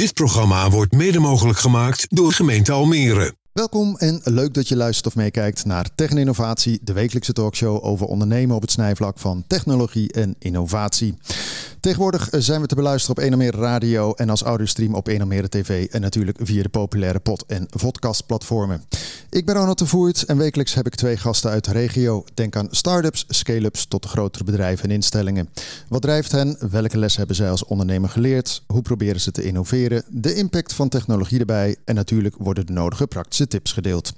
Dit programma wordt mede mogelijk gemaakt door gemeente Almere. Welkom en leuk dat je luistert of meekijkt naar Techninnovatie, de wekelijkse talkshow over ondernemen op het snijvlak van technologie en innovatie. Tegenwoordig zijn we te beluisteren op 1 Almere Radio en als audiostream op 1 Almere TV en natuurlijk via de populaire pod- en podcastplatformen. Ik ben Ronald de Voert en wekelijks heb ik twee gasten uit de regio. Denk aan start-ups, scale-ups tot grotere bedrijven en instellingen. Wat drijft hen? Welke les hebben zij als ondernemer geleerd? Hoe proberen ze te innoveren? De impact van technologie erbij en natuurlijk worden de nodige praktische tips gedeeld.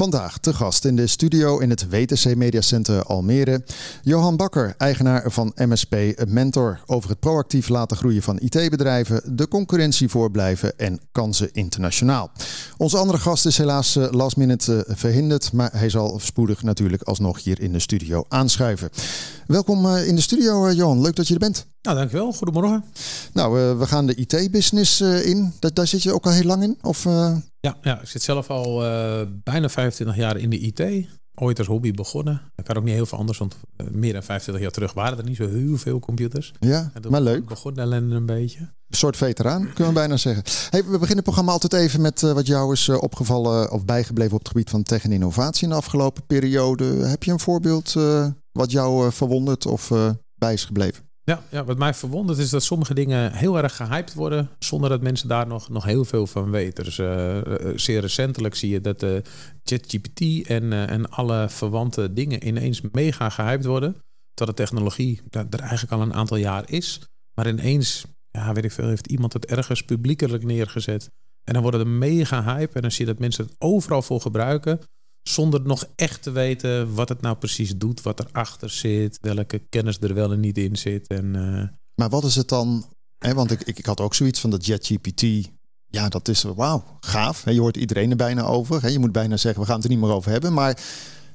Vandaag te gast in de studio in het WTC Media Center Almere. Johan Bakker, eigenaar van MSP Mentor. Over het proactief laten groeien van IT-bedrijven, de concurrentie voorblijven en kansen internationaal. Onze andere gast is helaas eh, last minute eh, verhinderd, maar hij zal spoedig natuurlijk alsnog hier in de studio aanschuiven. Welkom eh, in de studio, Johan. Leuk dat je er bent. Nou, dankjewel. Goedemorgen. Nou, we gaan de IT-business in. Daar, daar, zit je ook al heel lang in? Of, ja, ja, ik zit zelf al uh, bijna 25 jaar in de IT. Ooit als hobby begonnen. Ik had ook niet heel veel anders, want uh, meer dan 25 jaar terug waren er niet zo heel veel computers. Ja, maar leuk. Begon de ellende een beetje. Een soort veteraan, kunnen we bijna zeggen. Hey, we beginnen het programma altijd even met uh, wat jou is opgevallen of bijgebleven op het gebied van tech en innovatie in de afgelopen periode. Heb je een voorbeeld wat jou verwondert of bij is gebleven? Ja, ja, wat mij verwondert is dat sommige dingen heel erg gehyped worden zonder dat mensen daar nog, nog heel veel van weten. Dus uh, zeer recentelijk zie je dat de ChatGPT en, uh, en alle verwante dingen ineens mega gehyped worden. Terwijl de technologie er eigenlijk al een aantal jaar is. Maar ineens, ja, weet ik veel, heeft iemand het ergens publiekelijk neergezet. En dan worden er mega hype en dan zie je dat mensen het overal voor gebruiken zonder nog echt te weten wat het nou precies doet, wat erachter zit, welke kennis er wel en niet in zit. En, uh... Maar wat is het dan? Hè, want ik, ik, ik had ook zoiets van dat JetGPT. Ja, dat is wauw, gaaf. Je hoort iedereen er bijna over. Je moet bijna zeggen, we gaan het er niet meer over hebben. Maar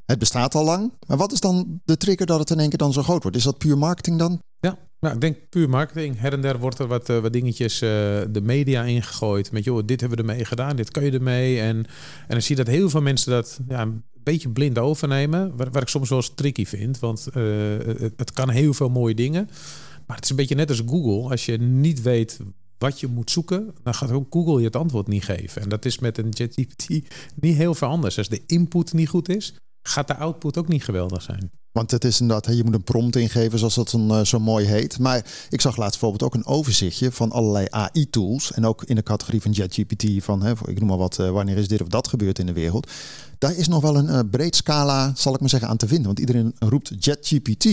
het bestaat al lang. Maar wat is dan de trigger dat het in één keer dan zo groot wordt? Is dat puur marketing dan? Ja, nou, ik denk puur marketing. Her en der wordt er wat, uh, wat dingetjes uh, de media ingegooid. Met joh, dit hebben we ermee gedaan, dit kan je ermee. En, en dan zie dat heel veel mensen dat ja, een beetje blind overnemen. Waar, ik soms wel eens tricky vind. Want het, het, kan heel veel mooie dingen. Maar het is een beetje net als Google. Als je niet weet wat je moet zoeken, dan gaat ook Google je het antwoord niet geven. En dat is met een ChatGPT niet heel veel anders. Als de input niet goed is, gaat de output ook niet geweldig zijn. Want het is inderdaad, je moet een prompt ingeven, zoals dat dan, uh, zo mooi heet. Maar ik zag laatst bijvoorbeeld ook een overzichtje van allerlei AI-tools. En ook in de categorie van JetGPT, van hè, ik noem maar wat, uh, wanneer is dit of dat gebeurd in de wereld. Daar is nog wel een uh, breed scala, zal ik maar zeggen, aan te vinden. Want iedereen roept JetGPT.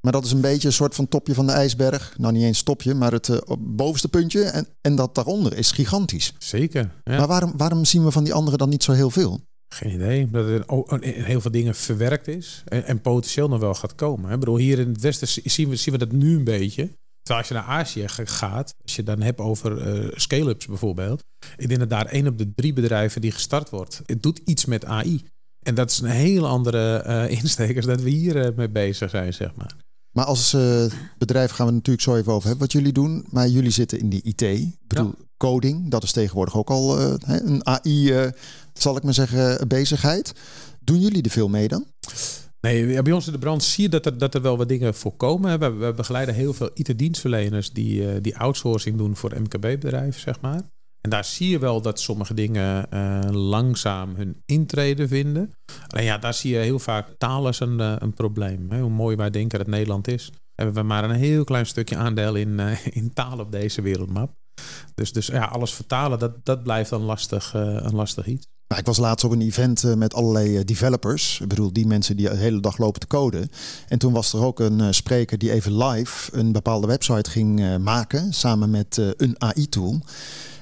Maar dat is een beetje een soort van topje van de ijsberg. Nou, niet eens topje, maar het bovenste puntje. En, en dat daaronder is gigantisch. Zeker. Ja. Maar waarom, waarom zien we van die anderen dan niet zo heel veel? Geen idee. Dat er heel veel dingen verwerkt is en, en potentieel nog wel gaat komen. Ik bedoel, hier in het Westen zien we, zien we dat nu een beetje. Terwijl als je naar Azië gaat, als je dan hebt over uh, scale-ups bijvoorbeeld. Ik denk dat daar één op de drie bedrijven die gestart wordt, het doet iets met AI. En dat is een hele andere uh, insteek dat we hier uh, mee bezig zijn, zeg maar. Maar als bedrijf gaan we natuurlijk zo even over hebben wat jullie doen. Maar jullie zitten in die IT. Ik bedoel, ja. coding, dat is tegenwoordig ook al een AI zal ik maar zeggen, bezigheid. Doen jullie er veel mee dan? Nee, bij ons in de brand zie je dat er, dat er wel wat dingen voorkomen. We, we begeleiden heel veel IT-dienstverleners die, uh, die outsourcing doen voor MKB-bedrijven, zeg maar. En daar zie je wel dat sommige dingen uh, langzaam hun intrede vinden. En ja, daar zie je heel vaak taal als een, een probleem. Hè? Hoe mooi wij denken dat Nederland is, hebben we maar een heel klein stukje aandeel in, in taal op deze wereldmap. Dus, dus ja, alles vertalen, dat, dat blijft dan lastig, een lastig iets. Nou, ik was laatst op een event uh, met allerlei uh, developers. Ik bedoel, die mensen die de hele dag lopen te coden. En toen was er ook een uh, spreker die even live een bepaalde website ging maken. Samen met een AI-tool.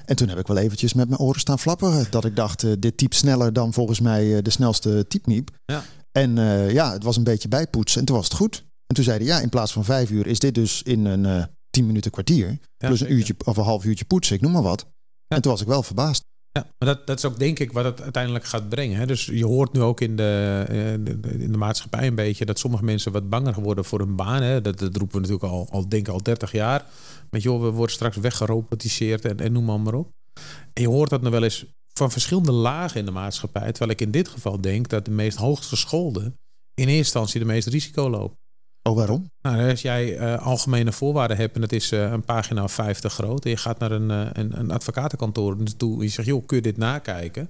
En toen heb ik wel eventjes met mijn oren staan flapperen. Dat ik dacht, dit type sneller dan volgens mij de snelste typniep. Ja. En ja, het was een beetje bijpoetsen. En toen was het goed. En toen zeiden ja, in plaats van vijf uur is dit dus in een tien minuten kwartier. Ja, plus een uurtje of een half uurtje poetsen, ik noem maar wat. Ja. En toen was ik wel verbaasd. Ja, maar dat, dat is ook denk ik wat het uiteindelijk gaat brengen. Hè? Dus je hoort nu ook in de, in de maatschappij een beetje dat sommige mensen wat banger geworden voor hun baan. Hè? Dat, roepen we natuurlijk al, al denk al 30 jaar. Met joh, we worden straks weggerobotiseerd en, en noem maar, op. En je hoort dat nog wel eens van verschillende lagen in de maatschappij. Terwijl ik in dit geval denk dat de meest hoogstgeschoolden in eerste instantie de meest risico lopen. Oh, waarom? Nou, als jij uh, algemene voorwaarden hebt en het is uh, een pagina 50 groot en je gaat naar een, uh, een, een advocatenkantoor toe en je zegt, joh, kun je dit nakijken?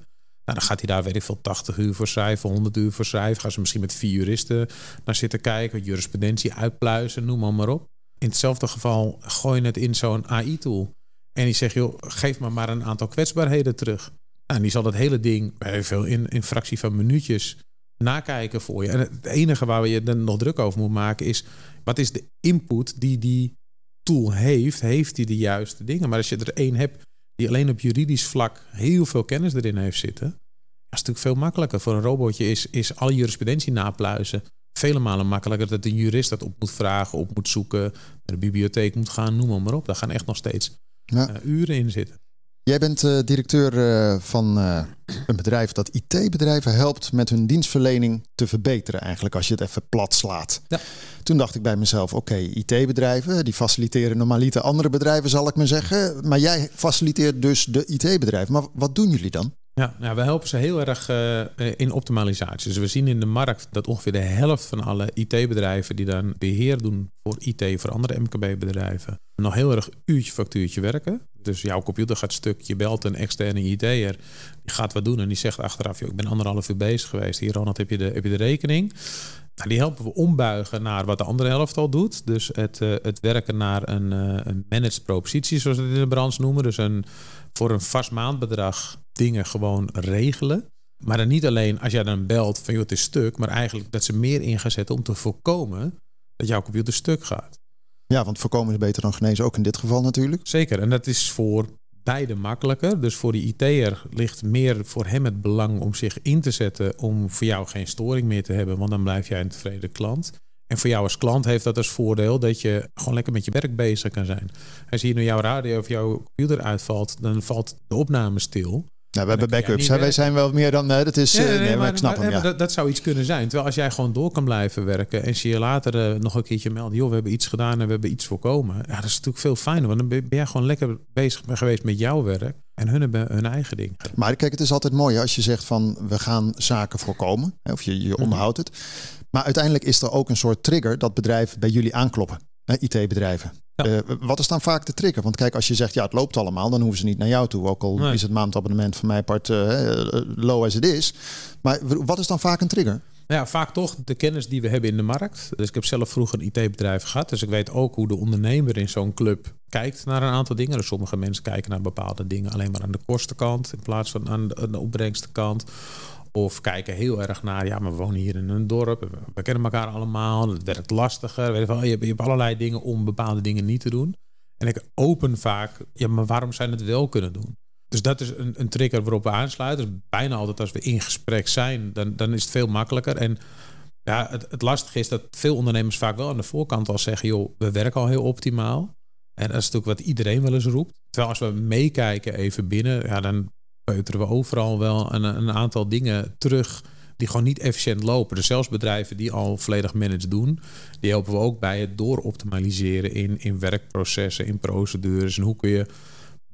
Nou, dan gaat hij daar, weet ik veel, 80 uur voor schrijven, 100 uur voor schrijven. Gaan ze misschien met vier juristen naar zitten kijken, jurisprudentie uitpluizen, noem maar, maar op. In hetzelfde geval gooi je het in zo'n AI-tool. En die zegt, joh, geef me maar een aantal kwetsbaarheden terug. Nou, en die zal dat hele ding, veel in, in fractie van minuutjes, nakijken voor je. En het enige waar je dan nog druk over moet maken is... wat is de input die die tool heeft? Heeft die de juiste dingen? Maar als je er één hebt die alleen op juridisch vlak heel veel kennis erin heeft zitten... dat is natuurlijk veel makkelijker. Voor een robotje is, is alle jurisprudentie napluizen vele malen makkelijker dat een jurist dat op moet vragen, op moet zoeken, naar de bibliotheek moet gaan, noem maar op. Daar gaan echt nog steeds ja. uh, uren in zitten. Jij bent uh, directeur uh, van uh, een bedrijf dat IT-bedrijven helpt met hun dienstverlening te verbeteren, eigenlijk als je het even plat slaat. Ja. Toen dacht ik bij mezelf: oké, okay, IT-bedrijven die faciliteren normaliter andere bedrijven, zal ik maar zeggen. Maar jij faciliteert dus de IT-bedrijven. Maar wat doen jullie dan? Ja, nou, we helpen ze heel erg uh, in optimalisatie. Dus we zien in de markt dat ongeveer de helft van alle IT-bedrijven die dan beheer doen voor IT voor andere MKB-bedrijven, nog heel erg uurtje factuurtje werken. Dus jouw computer gaat stuk, je belt een externe IT'er, die gaat wat doen en die zegt achteraf, ik ben anderhalf uur bezig geweest. Hier Ronald, heb je de, heb je de rekening? Nou, die helpen we ombuigen naar wat de andere helft al doet. Dus het, uh, het werken naar een, uh, een managed propositie, zoals we het in de branche noemen. Dus een, voor een vast maandbedrag dingen gewoon regelen. Maar dan niet alleen als jij dan belt van joh, het is stuk, maar eigenlijk dat ze meer in gaan zetten om te voorkomen dat jouw computer stuk gaat. Ja, want voorkomen is beter dan genezen, ook in dit geval natuurlijk. Zeker, en dat is voor beide makkelijker. Dus voor die IT'er ligt meer voor hem het belang om zich in te zetten om voor jou geen storing meer te hebben, want dan blijf jij een tevreden klant. En voor jou als klant heeft dat als voordeel dat je gewoon lekker met je werk bezig kan zijn. Als hier nu jouw radio of jouw computer uitvalt, dan valt de opname stil. Nou, we hebben backups. Wij zijn wel meer dan. Uh, dat is. Ja, nee, nee, maar, ik snap hem. Ja. Dat, dat, zou iets kunnen zijn. Terwijl als jij gewoon door kan blijven werken. en ze je later uh, nog een keertje meldt. joh, we hebben iets gedaan en we hebben iets voorkomen. Ja, dat is natuurlijk veel fijner. Want dan ben jij gewoon lekker bezig geweest met jouw werk. En hun hebben hun eigen ding. Maar kijk, het is altijd mooi als je zegt van we gaan zaken voorkomen. Of je, je mhm. onderhoudt het. Maar uiteindelijk is er ook een soort trigger dat bedrijven bij jullie aankloppen. IT-bedrijven. Uh, wat is dan vaak de trigger? Want kijk, als je zegt ja, het loopt allemaal, dan hoeven ze niet naar jou toe. Ook al is het maandabonnement van mij part uh, low as it is. Maar wat is dan vaak een trigger? Ja, vaak toch de kennis die we hebben in de markt. Dus ik heb zelf vroeger een IT-bedrijf gehad. Dus ik weet ook hoe de ondernemer in zo'n club kijkt naar een aantal dingen. Dus sommige mensen kijken naar bepaalde dingen alleen maar aan de kostenkant in plaats van aan de, aan de opbrengstenkant. Of kijken heel erg naar, ja, maar we wonen hier in een dorp. We kennen elkaar allemaal. Het werkt lastiger. Weet je, wel, je, hebt, je hebt allerlei dingen om bepaalde dingen niet te doen. En ik open vaak, ja, maar waarom zijn het wel kunnen doen? Dus dat is een, een trigger waarop we aansluiten. Dus bijna altijd als we in gesprek zijn, dan, dan is het veel makkelijker. En ja, het, het lastige is dat veel ondernemers vaak wel aan de voorkant al zeggen, joh, we werken al heel optimaal. En dat is natuurlijk wat iedereen wel eens roept. Terwijl als we meekijken even binnen, ja, dan peuteren we overal wel een, een aantal dingen terug die gewoon niet efficiënt lopen. Dus zelfs bedrijven die al volledig managed doen, die helpen we ook bij het dooroptimaliseren in, in werkprocessen, in procedures. En hoe kun je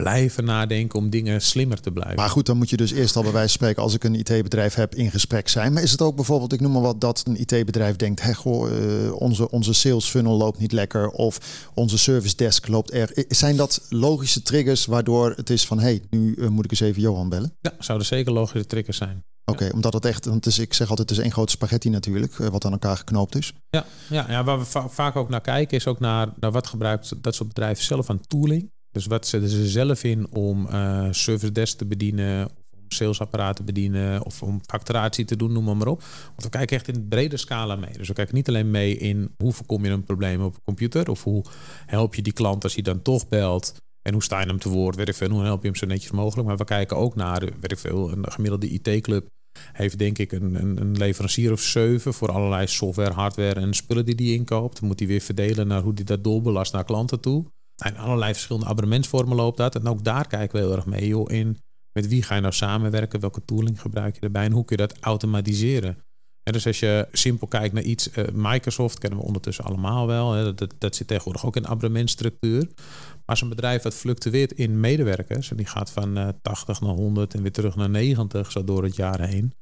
blijven nadenken om dingen slimmer te blijven. Maar goed, dan moet je dus eerst al bij wijze van spreken, als ik een IT-bedrijf heb, in gesprek zijn. Maar is het ook bijvoorbeeld, ik noem maar wat, dat een IT-bedrijf denkt, goh, uh, onze, onze sales funnel loopt niet lekker of onze service desk loopt er. Zijn dat logische triggers waardoor het is van, hé, hey, nu uh, moet ik eens even Johan bellen? Ja, zouden zeker logische triggers zijn. Oké, omdat het echt, want is, ik zeg altijd, het is één grote spaghetti natuurlijk, eh, wat aan elkaar geknoopt is. Ja, ja, ja waar we vaak ook naar kijken, is ook naar, naar wat gebruikt dat soort bedrijven zelf aan tooling. Dus wat zetten ze zelf in om uh, service desk te bedienen, of om salesapparaten te bedienen, of om facturatie te doen, noem maar, op. Want we kijken echt in brede scala mee. Dus we kijken niet alleen mee in hoe voorkom je een probleem op een computer, of hoe help je die klant als hij dan toch belt. En hoe sta je hem te woord? Weet hoe help je hem zo netjes mogelijk? Maar we kijken ook naar, weet ik veel, een gemiddelde IT-club heeft denk ik een, een, een, leverancier of zeven voor allerlei software, hardware en spullen die die inkoopt. Moet hij weer verdelen naar hoe hij dat doorbelast naar klanten toe. En allerlei verschillende abonnementsvormen loopt dat. En ook daar kijken we heel erg mee in. Met wie ga je nou samenwerken? Welke tooling gebruik je erbij? En hoe kun je dat automatiseren? En dus als je simpel kijkt naar iets, uh, Microsoft kennen we ondertussen allemaal wel. Hè, dat, dat zit tegenwoordig ook in abonnementstructuur. Maar als een bedrijf dat fluctueert in medewerkers, en die gaat van uh, eh, 80 naar 100 en weer terug naar 90, zo door het jaar heen.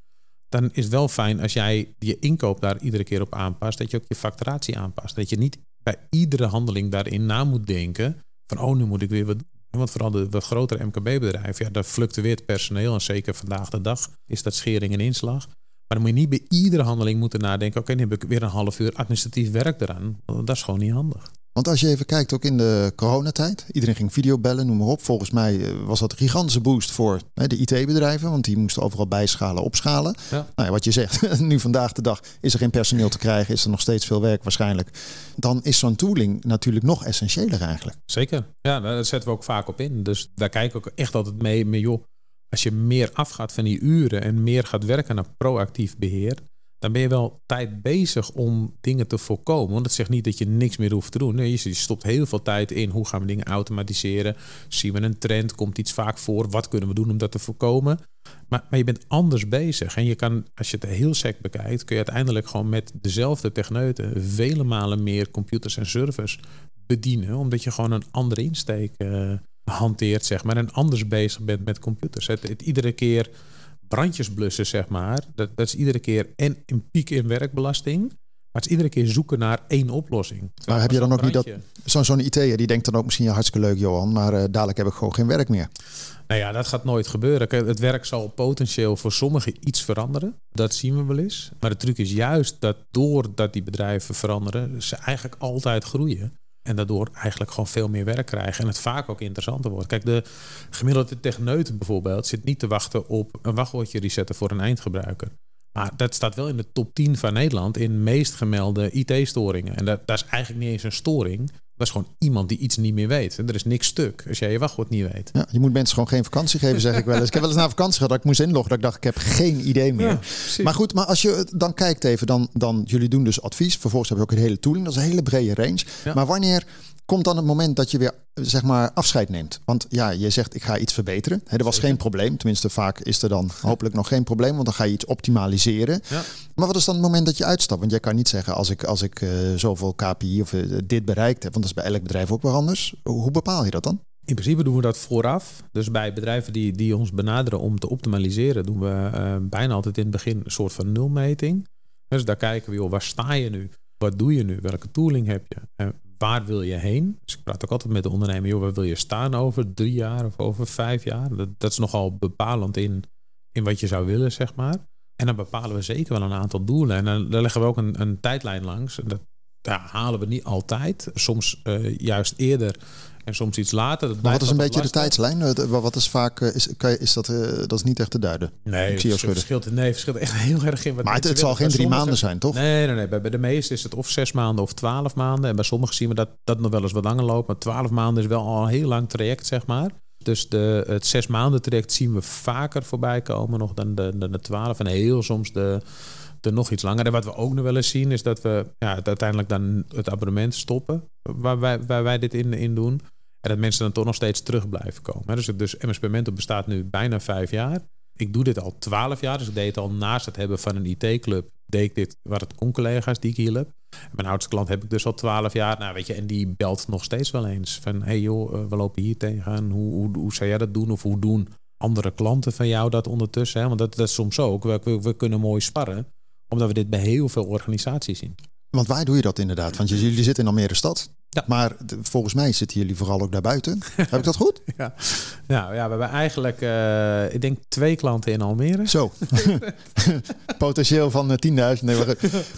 dan is het wel fijn als jij je inkoop daar iedere keer op aanpast. Dat je ook je facturatie aanpast. Dat je niet bij iedere handeling daarin na moet denken. Van oh, nu moet ik weer wat doen. Want vooral de grotere MKB-bedrijven, ja, daar fluctueert personeel. En zeker vandaag de dag is dat schering en inslag. Maar dan moet je niet bij iedere handeling moeten nadenken. Oké, nu heb ik weer een half uur administratief werk eraan. Dat is gewoon niet handig. Want als je even kijkt, ook in de coronatijd, iedereen ging videobellen, noem maar op. Volgens mij eh, was dat een gigantische boost voor hè, de IT-bedrijven, want die moesten overal bijschalen, opschalen. Ja. Nou ja, wat je zegt, nu vandaag de dag is er geen personeel te krijgen, is er nog steeds veel werk waarschijnlijk. Dan is zo'n tooling natuurlijk nog essentiëler eigenlijk. Zeker, ja, daar zetten we ook vaak op in. Dus daar kijken we ook echt altijd mee, mee joh, als je meer afgaat van die uren en meer gaat werken naar proactief beheer, dan ben je wel tijd bezig om dingen te voorkomen. Want dat zegt niet dat je niks meer hoeft te doen. Nee, je stopt heel veel tijd in. Hoe gaan we dingen automatiseren? Zien we een trend? Komt iets vaak voor? Wat kunnen we doen om dat te voorkomen? Maar, maar je bent anders bezig. En je kan, als je het heel sec bekijkt, kun je uiteindelijk gewoon met dezelfde techneuten vele malen meer computers en servers bedienen. Omdat je gewoon een andere insteek uh, hanteert, zeg maar. En anders bezig bent met computers. Het iedere keer brandjes blussen, zeg maar. Dat, dat is iedere keer en een piek in werkbelasting. Maar het is iedere keer zoeken naar één oplossing. Maar heb je dan ook niet dat zo'n zo'n IT'er die denkt dan ook misschien ja, hartstikke leuk Johan, maar uh, dadelijk heb ik gewoon geen werk meer. Nou ja, dat gaat nooit gebeuren. Het werk zal potentieel voor sommigen iets veranderen. Dat zien we wel eens. Maar de truc is juist dat doordat die bedrijven veranderen, ze eigenlijk altijd groeien. En daardoor eigenlijk gewoon veel meer werk krijgen. En het vaak ook interessanter wordt. Kijk, de gemiddelde techneut bijvoorbeeld zit niet te wachten op een wachtwoordje resetten voor een eindgebruiker. Maar dat staat wel in de top 10 van Nederland in meest gemelde IT-storingen. En dat, dat, is eigenlijk niet eens een storing. Dat is gewoon iemand die iets niet meer weet. Er is niks stuk als jij je wachtwoord niet weet. Ja, je moet mensen gewoon geen vakantie geven, zeg ik wel eens. Ik heb wel eens naar vakantie gehad dat ik moest inloggen. Dat ik dacht, ik heb geen idee meer. maar goed, maar als je dan kijkt even, dan, dan jullie doen dus advies. Vervolgens hebben we ook een hele tooling. Dat is een hele brede range. Maar wanneer komt dan het moment dat je weer zeg maar afscheid neemt. Want ja, je zegt ik ga iets verbeteren. er was geen probleem. Tenminste, vaak is er dan hopelijk nog geen probleem, want dan ga je iets optimaliseren. Ja. Maar wat is dan het moment dat je uitstapt? Want jij kan niet zeggen als ik, als ik uh, zoveel KPI of uh, dit bereikt heb, want dat is bij elk bedrijf ook wel anders. Hoe bepaal je dat dan? In principe doen we dat vooraf. Dus bij bedrijven die, die ons benaderen om te optimaliseren, doen we uh, bijna altijd in het begin een soort van nulmeting. Dus daar kijken we, joh, waar sta je nu? Wat doe je nu? Welke tooling heb je? Waar wil je heen? Dus ik praat ook altijd met de ondernemer, joh, waar wil je staan over drie jaar of over vijf jaar? Dat, dat is nogal bepalend in, in wat je zou willen, zeg maar. En dan bepalen we zeker wel een aantal doelen. En dan, leggen we ook een, een tijdlijn langs. En dat halen we niet altijd. Soms uh, juist eerder en soms iets later. Dat maar wat is een beetje de tijdslijn? Wat is vaak, eh, is, kan je, is dat, uh, dat is niet echt te duiden? Nee, het verschilt, nee, verschilt echt heel erg in. Wat maar het, het zal geen drie maanden zijn, toch? Nee, nee, nee. Bij, bij de meeste is het of zes maanden of twaalf maanden. En bij sommigen zien we dat dat nog wel eens wat langer loopt. Maar twaalf maanden is wel al een heel lang traject, zeg maar. Dus de, het zes maanden traject zien we vaker voorbij komen nog dan de, de, de twaalf. En heel soms de, de nog iets langer. En wat we ook nog wel eens zien is dat we ja, uiteindelijk dan het abonnement stoppen. Waar wij, waar wij dit in, in doen. En dat mensen dan toch nog steeds terug blijven komen. Dus, dus MSP Mentor bestaat nu bijna vijf jaar. Ik doe dit al twaalf jaar. Dus ik deed het al naast het hebben van een IT-club. Deed ik dit, waar het con-collega's die ik hielp. Mijn oudste klant heb ik dus al twaalf jaar. Nou, weet je, en die belt nog steeds wel eens. Van, hey joh, eh, we lopen hier tegenaan. Hoe, hoe, hoe zou jij dat doen? Of hoe doen andere klanten van jou dat ondertussen? Want dat, dat is soms ook. We, we, we kunnen mooi sparren. Omdat we dit bij heel veel organisaties zien. Want waar doe je dat inderdaad? Want jullie zitten in Almere stad. Ja. Maar volgens mij zitten jullie vooral ook daarbuiten. Heb ik dat goed? Ja, nou, ja we hebben eigenlijk, uh, ik denk twee klanten in Almere. Zo. Potentieel van 10.000. Eh, nee,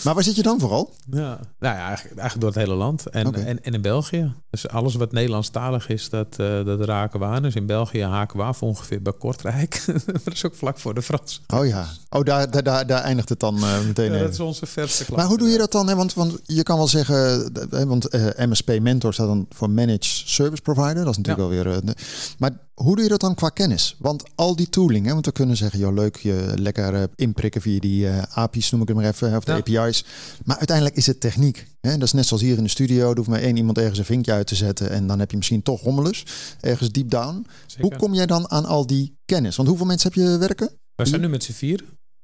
maar waar zit je dan vooral? Ja, nou ja, eigenlijk, eigenlijk door het hele land. En, en, en, in België. Dus alles wat Nederlandstalig is, dat, uh, dat raken we aan. Dus in België haken we af ongeveer bij Kortrijk. dat is ook vlak voor de Frans. Oh ja. Oh, daar, daar, daar, daar eindigt het dan uh, meteen. Ja, dat is onze verste klant. Maar hoe doe je dat dan? Hè? Want, want je kan wel zeggen, want MSP Mentor staat dan voor Managed Service Provider. Dat is natuurlijk wel weer. Uh, maar hoe doe je dat dan qua kennis? Want al die tooling, hè, want we kunnen zeggen, joh, leuk, je lekker uh, inprikken via die uh, API's, noem ik het maar even, of de API's. Maar uiteindelijk is het techniek. Hè? Dat is net zoals hier in de studio. Er hoeft maar één iemand ergens een vinkje uit te zetten en dan heb je misschien toch rommelus, ergens deep down. Hoe kom jij dan aan al die kennis? Want hoeveel mensen heb je werken? We zijn nu met z'n vier.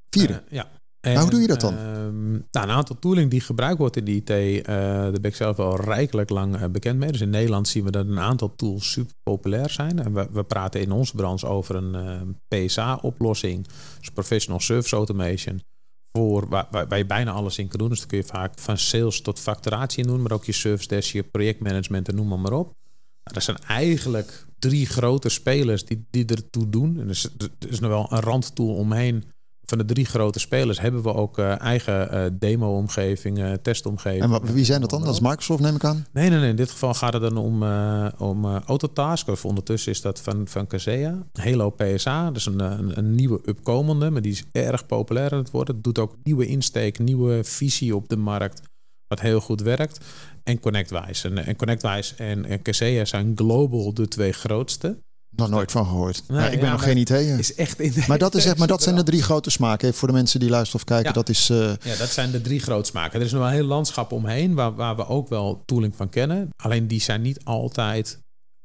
Vier? ja. En, hoe doe je dat dan? Ehm, nou, een aantal tooling die gebruikt wordt in de IT, uh, daar ben ik zelf al rijkelijk lang uh, bekend mee. Dus in Nederland zien we dat een aantal tools super populair zijn. En we, we praten in onze branche over een uh, PSA-oplossing, dus Professional Service Automation, voor waar, waar, waar, je bijna alles in kan doen. Dus dan kun je vaak van sales tot facturatie in doen, maar ook je service desk, je projectmanagement en noem maar, maar op. Nou, dat zijn eigenlijk drie grote spelers die, die ertoe doen. En er is, er is nog wel een randtool omheen van de drie grote spelers hebben we ook uh, eigen uh, demo-omgevingen, testomgevingen. En wie zijn dat dan? Dat is Microsoft, neem ik aan? Nee, nee, nee. In dit geval gaat het dan om, uh, om Autotask. Of ondertussen is dat van, van Kaseya. Halo PSA, dat is een, een, een, nieuwe upkomende, maar die is erg populair aan het worden. Het doet ook nieuwe insteek, nieuwe visie op de markt, wat heel goed werkt. En ConnectWise. En, en ConnectWise en, en Kaseya zijn global de twee grootste. Nog nooit van gehoord. Nee, ja, ik ben ja, nog geen idee. Is echt in maar dat, is echt, maar dat zijn de drie grote smaken. Voor de mensen die luisteren of kijken, ja. dat is... Uh... Ja, dat zijn de drie grote smaken. Er is nog wel een heel landschap omheen waar, waar we ook wel tooling van kennen. Alleen die zijn niet altijd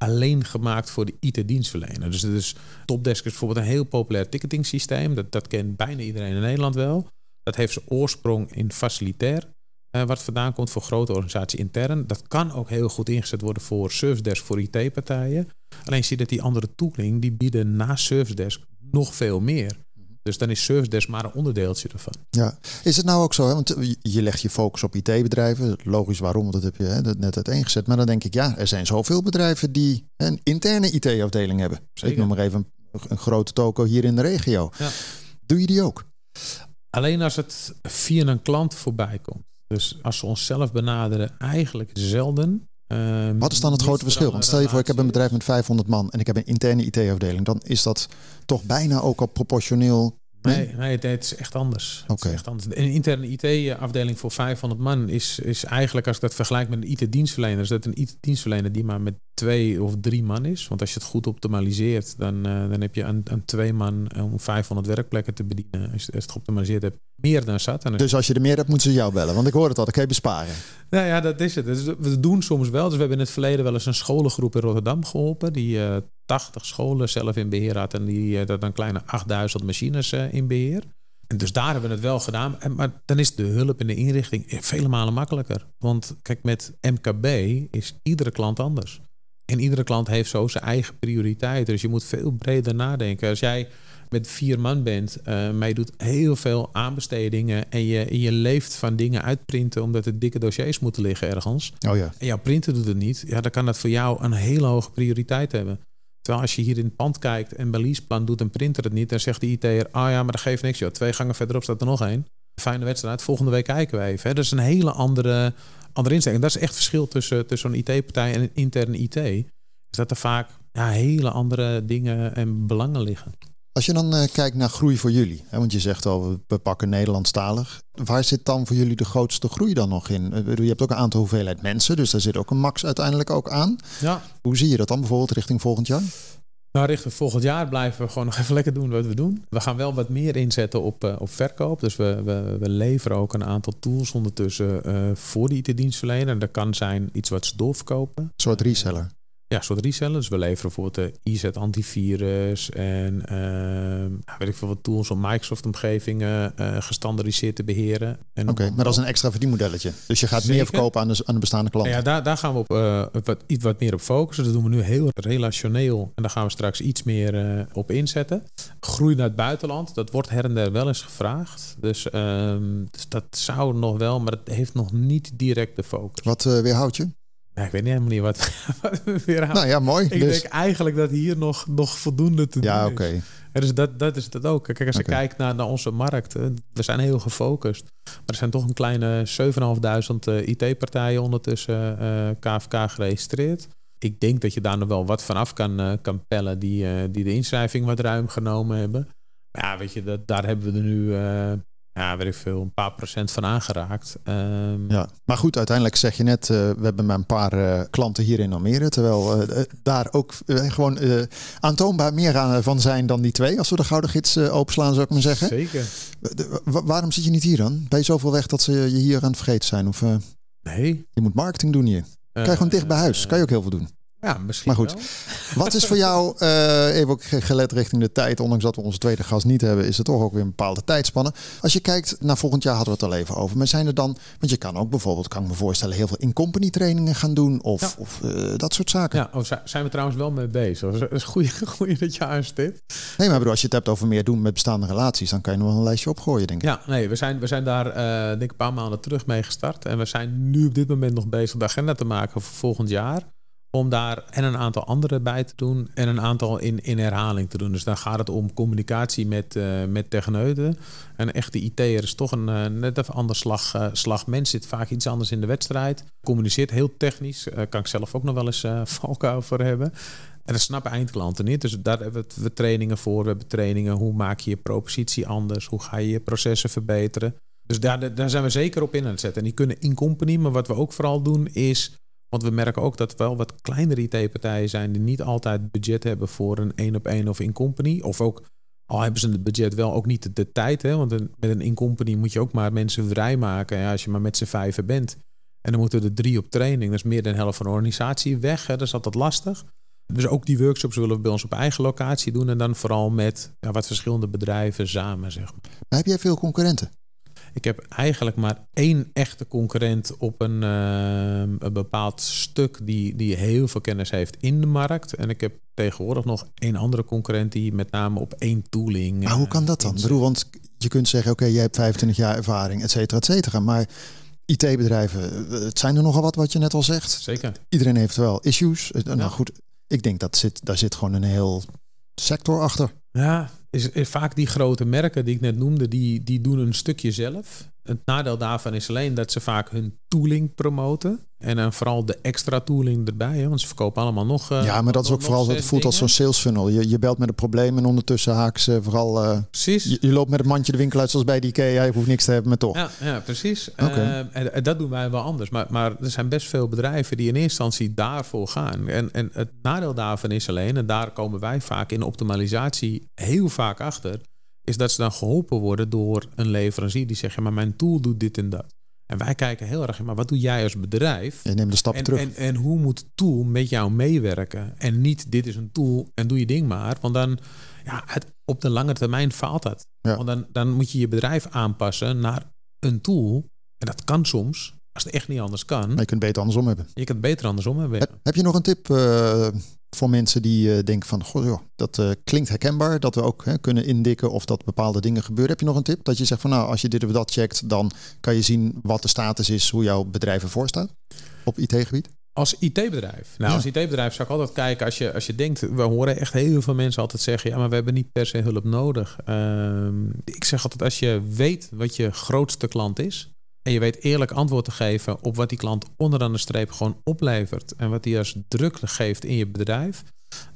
alleen gemaakt voor de IT-dienstverlener. Dus, dus Topdesk is bijvoorbeeld een heel populair ticketing systeem. Dat, dat kent bijna iedereen in Nederland wel. Dat heeft zijn oorsprong in facilitair. Uh, wat vandaan komt voor grote organisatie intern. Dat kan ook heel goed ingezet worden voor service desk voor IT-partijen. Alleen zie je dat die andere tooling, die bieden na Service Desk nog veel meer. Dus dan is Service Desk maar een onderdeeltje ervan. Ja, is het nou ook zo? Hè? Want je legt je focus op IT-bedrijven. Logisch waarom, want dat heb je hè, dat net uiteengezet. Maar dan denk ik, ja, er zijn zoveel bedrijven die een interne IT-afdeling hebben. Zeker. Ik noem maar even een, een grote toko hier in de regio. Ja. Doe je die ook? Alleen als het via een klant voorbij komt. Dus als we onszelf benaderen, eigenlijk zelden. Uh, Wat is dan het grote verschil? Want stel je voor, ik heb een bedrijf met 500 man en ik heb een interne IT-afdeling. Dan is dat toch bijna ook al proportioneel. Nee, nee, het is echt anders. Oké. Okay. Een interne IT-afdeling voor 500 man is, is eigenlijk, als ik dat vergelijk met een IT-dienstverlener, is dat een IT-dienstverlener die maar met twee of drie man is. Want als je het goed optimaliseert, dan, uh, dan heb je een, een twee man om 500 werkplekken te bedienen. Als je het geoptimaliseerd hebt, meer dan zat. En dus als je er meer hebt, moeten ze jou bellen. Want ik hoor het al, dan kan je besparen. Nou ja, dat is het. Dus we doen soms wel. Dus we hebben in het verleden wel eens een scholengroep in Rotterdam geholpen. Die uh, 80 scholen zelf in beheer had. En die uh, dat een kleine 8000 machines uh, in beheer. En dus daar hebben we het wel gedaan. En, maar dan is de hulp in de inrichting vele malen makkelijker. Want kijk, met MKB is iedere klant anders. En iedere klant heeft zo zijn eigen prioriteiten. Dus je moet veel breder nadenken. Als jij met vier man bent, uh, maar je doet heel veel aanbestedingen en je, en je leeft van dingen uitprinten omdat er dikke dossiers moeten liggen ergens. Oh ja. En jouw printer doet het niet. Ja, dan kan dat voor jou een hele hoge prioriteit hebben. Terwijl als je hier in het pand kijkt en bij leaseplan doet een printer het niet, dan zegt de IT'er, ah oh ja, maar dat geeft niks joh. Twee gangen verderop staat er nog één. Fijne wedstrijd, volgende week kijken we even. Hè. Dat is een hele andere, andere instelling. Dat is echt het verschil tussen, tussen een IT-partij en een interne IT. Is dat er vaak ja, hele andere dingen en belangen liggen. Als je dan uh, kijkt naar groei voor jullie, hè, want je zegt al, we pakken Nederlandstalig. Waar zit dan voor jullie de grootste groei dan nog in? Je hebt ook een aantal hoeveelheid mensen, dus daar zit ook een max uiteindelijk ook aan. Ja. Hoe zie je dat dan bijvoorbeeld richting volgend jaar? Nou, richting volgend jaar blijven we gewoon nog even lekker doen wat we doen. We gaan wel wat meer inzetten op, uh, op verkoop. Dus we, we, we, leveren ook een aantal tools ondertussen uh, voor de IT-dienstverlener. En dat kan zijn iets wat ze doorverkopen. Een soort reseller. Ja, soort reseller. Dus we leveren bijvoorbeeld de IZ antivirus en uh, weet ik veel wat tools om Microsoft omgevingen uh, gestandardiseerd te beheren. Oké, maar dat is een extra verdienmodelletje. Dus je gaat Zeker. meer verkopen aan de, aan de bestaande klanten. Ja, daar, daar gaan we op uh, wat, iets wat meer op focussen. Dat doen we nu heel relationeel en daar gaan we straks iets meer op inzetten. Groei naar het buitenland, dat wordt her en der wel eens gevraagd. Dus, um, dus dat zou nog wel, maar het heeft nog niet direct de focus. Wat weerhoudt je? Ja, ik weet niet helemaal niet wat, wat we weer Nou ja, mooi. Ik dus... denk eigenlijk dat hier nog, nog voldoende te ja, doen is. Ja, dus dat, dat is het ook. Kijk, als okay. je kijkt naar, naar onze markt, we zijn heel gefocust. Maar er zijn toch een kleine 7.500 IT-partijen ondertussen uh, KVK geregistreerd. Ik denk dat je daar nog wel wat vanaf kan, uh, kan pellen die, uh, die de inschrijving wat ruim genomen hebben. Maar ja, weet je, dat, daar hebben we er nu ja, weet ik veel, een paar procent van aangeraakt. Um, ja, maar goed, uiteindelijk zeg je net, uh, we hebben maar een paar uh, klanten hier in Almere. Terwijl uh, daar ook gewoon aantoonbaar meer aan van zijn dan die twee. Als we de Gouden Gids openslaan, zou ik maar zeggen. Zeker. waarom zit je niet hier dan? Ben je zoveel weg dat ze je hier aan het vergeten zijn? Of, nee. Je moet marketing doen hier. Kan je gewoon dicht bij huis? Kan je ook heel veel doen? Ja, misschien Maar goed. wel. Wat is voor jou, eh, even ook gelet richting de tijd, ondanks dat we onze tweede gast niet hebben, is het toch ook weer een bepaalde tijdspanne. Als je kijkt naar volgend jaar, hadden we het al even over. Maar zijn er dan, want je kan ook bijvoorbeeld, kan ik me voorstellen, heel veel in-company trainingen gaan doen of, Ja. of eh, dat soort zaken. Ja, oh, zi- zijn we trouwens wel mee bezig. Dat is goed goeie dat je aanstipt. Nee, maar bedoel, als je het hebt over meer doen met bestaande relaties, dan kan je nog een lijstje opgooien, denk ik. Ja, nee, we zijn, we zijn daar eh, denk ik een paar maanden terug mee gestart. En we zijn nu op dit moment nog bezig de agenda te maken voor volgend jaar. Om daar en een aantal andere bij te doen en een aantal in, in herhaling te doen. Dus dan gaat het om communicatie met, eh met techneuten. Een echte IT'er is toch een eh, net even ander slag, eh, slag mens. Zit vaak iets anders in de wedstrijd. Communiceert heel technisch. Kan ik zelf ook nog wel eens eh valkuil voor hebben. En dat snappen eindklanten niet. Dus daar hebben we- we trainingen voor. We hebben trainingen. Hoe maak je je propositie anders? Hoe ga je je processen verbeteren? Dus daar, daar zijn we zeker op in aan het zetten. En die kunnen in company. Maar wat we ook vooral doen is... Want we merken ook dat er wel wat kleinere IT-partijen zijn... die niet altijd budget hebben voor een één op één of in company. Of ook, al hebben ze het budget wel, ook niet de, tijd. Hè? Want met een in company moet je ook maar mensen vrijmaken. Ja, als je maar met z'n vijven bent. En dan moeten er drie op training. Dat is meer dan de helft van de organisatie weg. Hè? Dat is altijd lastig. Dus ook die workshops willen we bij ons op eigen locatie doen. En dan vooral met ja, wat verschillende bedrijven samen, zeg maar. Maar heb jij veel concurrenten? Ik heb eigenlijk maar één echte concurrent op een, eh, een bepaald stuk die, die heel veel kennis heeft in de markt. En ik heb tegenwoordig nog één andere concurrent die met name op één tooling. Maar hoe eh, kan dat dan? Bedoel, want je kunt zeggen, oké, jij hebt 25 jaar ervaring, et cetera, et cetera. Maar IT-bedrijven, eh, het zijn er nogal wat, wat je net al zegt. Zeker. Iedereen heeft wel issues. Nou Ja. goed, ik denk dat zit, daar zit gewoon een heel sector achter. Ja, is, vaak die grote merken die ik net noemde, die, die doen een stukje zelf. Het nadeel daarvan is alleen dat ze vaak hun tooling promoten. En dan vooral de extra tooling erbij. Hè, want ze verkopen allemaal nog. eh, ja, maar dat is ook vooral, het voelt als zo'n sales funnel. Je, je belt met een probleem en ondertussen haak ze vooral... eh, Precies. je, je loopt met een mandje de winkel uit zoals bij die IKEA. Je hoeft niks te hebben, maar toch. Ja, ja precies. Oké. Eh, en, en dat doen wij wel anders. Maar, maar er zijn best veel bedrijven die in eerste instantie daarvoor gaan. En, en het nadeel daarvan is alleen, en daar komen wij vaak in optimalisatie heel vaak achter, is dat ze dan geholpen worden door een leverancier die zegt, ja, maar mijn tool doet dit en dat. En wij kijken heel erg maar wat doe jij als bedrijf? Je neemt een stap En, terug. en, en hoe moet tool met jou meewerken? En niet, dit is een tool en doe je ding maar. Want dan, ja, het, op de lange termijn faalt dat. Ja. Want dan, dan moet je je bedrijf aanpassen naar een tool. En dat kan soms, als het echt niet anders kan. maar je kunt het beter andersom hebben. Je kan het beter andersom hebben. Heb, heb je nog een tip eh, voor mensen die eh, denken van... Goh, joh, dat eh, klinkt herkenbaar, dat we ook hè, kunnen indikken of dat bepaalde dingen gebeuren. Heb je nog een tip? Dat je zegt van nou, als je dit of dat checkt... dan kan je zien wat de status is, hoe jouw bedrijf ervoor staat op IT-gebied? Als IT-bedrijf. Nou, Ja. als IT-bedrijf zou ik altijd kijken als je, als je denkt, we horen echt heel veel mensen altijd zeggen, ja, maar we hebben niet per se hulp nodig. Ehm, ik zeg altijd, als je weet wat je grootste klant is en je weet eerlijk antwoord te geven op wat die klant onderaan de streep gewoon oplevert en wat die als druk geeft in je bedrijf,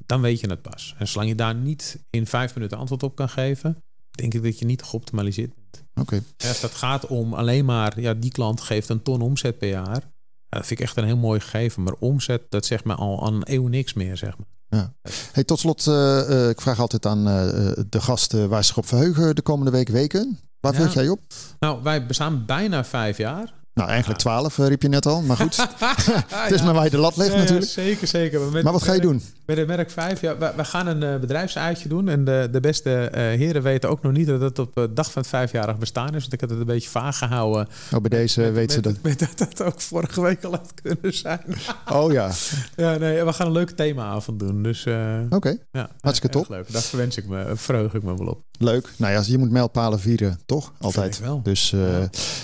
dan weet je het pas. En zolang je daar niet in vijf minuten antwoord op kan geven, denk ik dat je niet geoptimaliseerd bent. Oké. En als dat gaat om alleen maar, ja, die klant geeft een ton omzet per jaar. Ja, dat vind ik echt een heel mooi gegeven. Maar omzet, dat zegt me al aan een eeuw niks meer, zeg maar. Hey, tot slot, eh, eh, ik vraag altijd aan eh, de gasten waar ze zich op verheugen de komende week weken. Waar Ja. jij op? Nou, wij bestaan bijna vijf jaar. Nou, eigenlijk twaalf riep je net al, maar goed. het is Ja. maar waar je de lat Ja, ja, natuurlijk. zeker, zeker. met Maar wat ga je doen? Met het merk 5, ja, we, we gaan een eh, bedrijfsuitje doen. En de, de beste eh, heren weten ook nog niet dat het op de dag van het vijfjarig bestaan is. Want ik had het een beetje vaag gehouden. Oh, bij deze met, weet ze dat. Met dat dat ook vorige week al had kunnen zijn. Oh ja, ja, nee, we gaan een leuke themaavond doen. Dus eh, oké. ja, Hartstikke top. Leuk. Daar verwens ik me, verheug ik me wel op. Leuk. Nou ja, je moet mijlpalen vieren, toch? Altijd. Wel. Dus eh,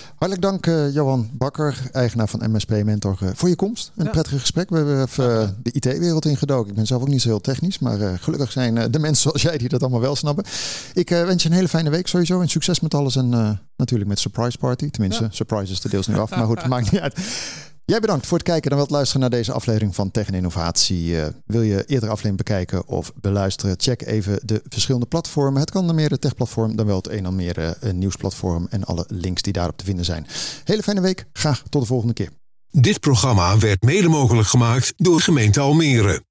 hartelijk dank eh, Bakker, eigenaar van MSP Mentor, eh, voor je komst. Een Ja. prettig gesprek. We hebben even eh, de IT-wereld ingedoken. Ik ben zelf ook niet zo heel technisch, maar eh, gelukkig zijn de mensen zoals jij die dat allemaal wel snappen. Ik wens je een hele fijne week sowieso en succes met alles en natuurlijk met Surprise Party. Tenminste, Ja. Surprise is de deels nu af, maar goed, maakt niet uit. Jij bedankt voor het kijken en wilt luisteren naar deze aflevering van Tech en Innovatie. Eh, wil je eerdere aflevering bekijken of beluisteren? Check even de verschillende platformen. Het kan dan meer de techplatform dan wel het een dan meer eh, nieuwsplatform en alle links die daarop te vinden zijn. Hele fijne week. Graag tot de volgende keer. Dit programma werd mede mogelijk gemaakt door gemeente Almere.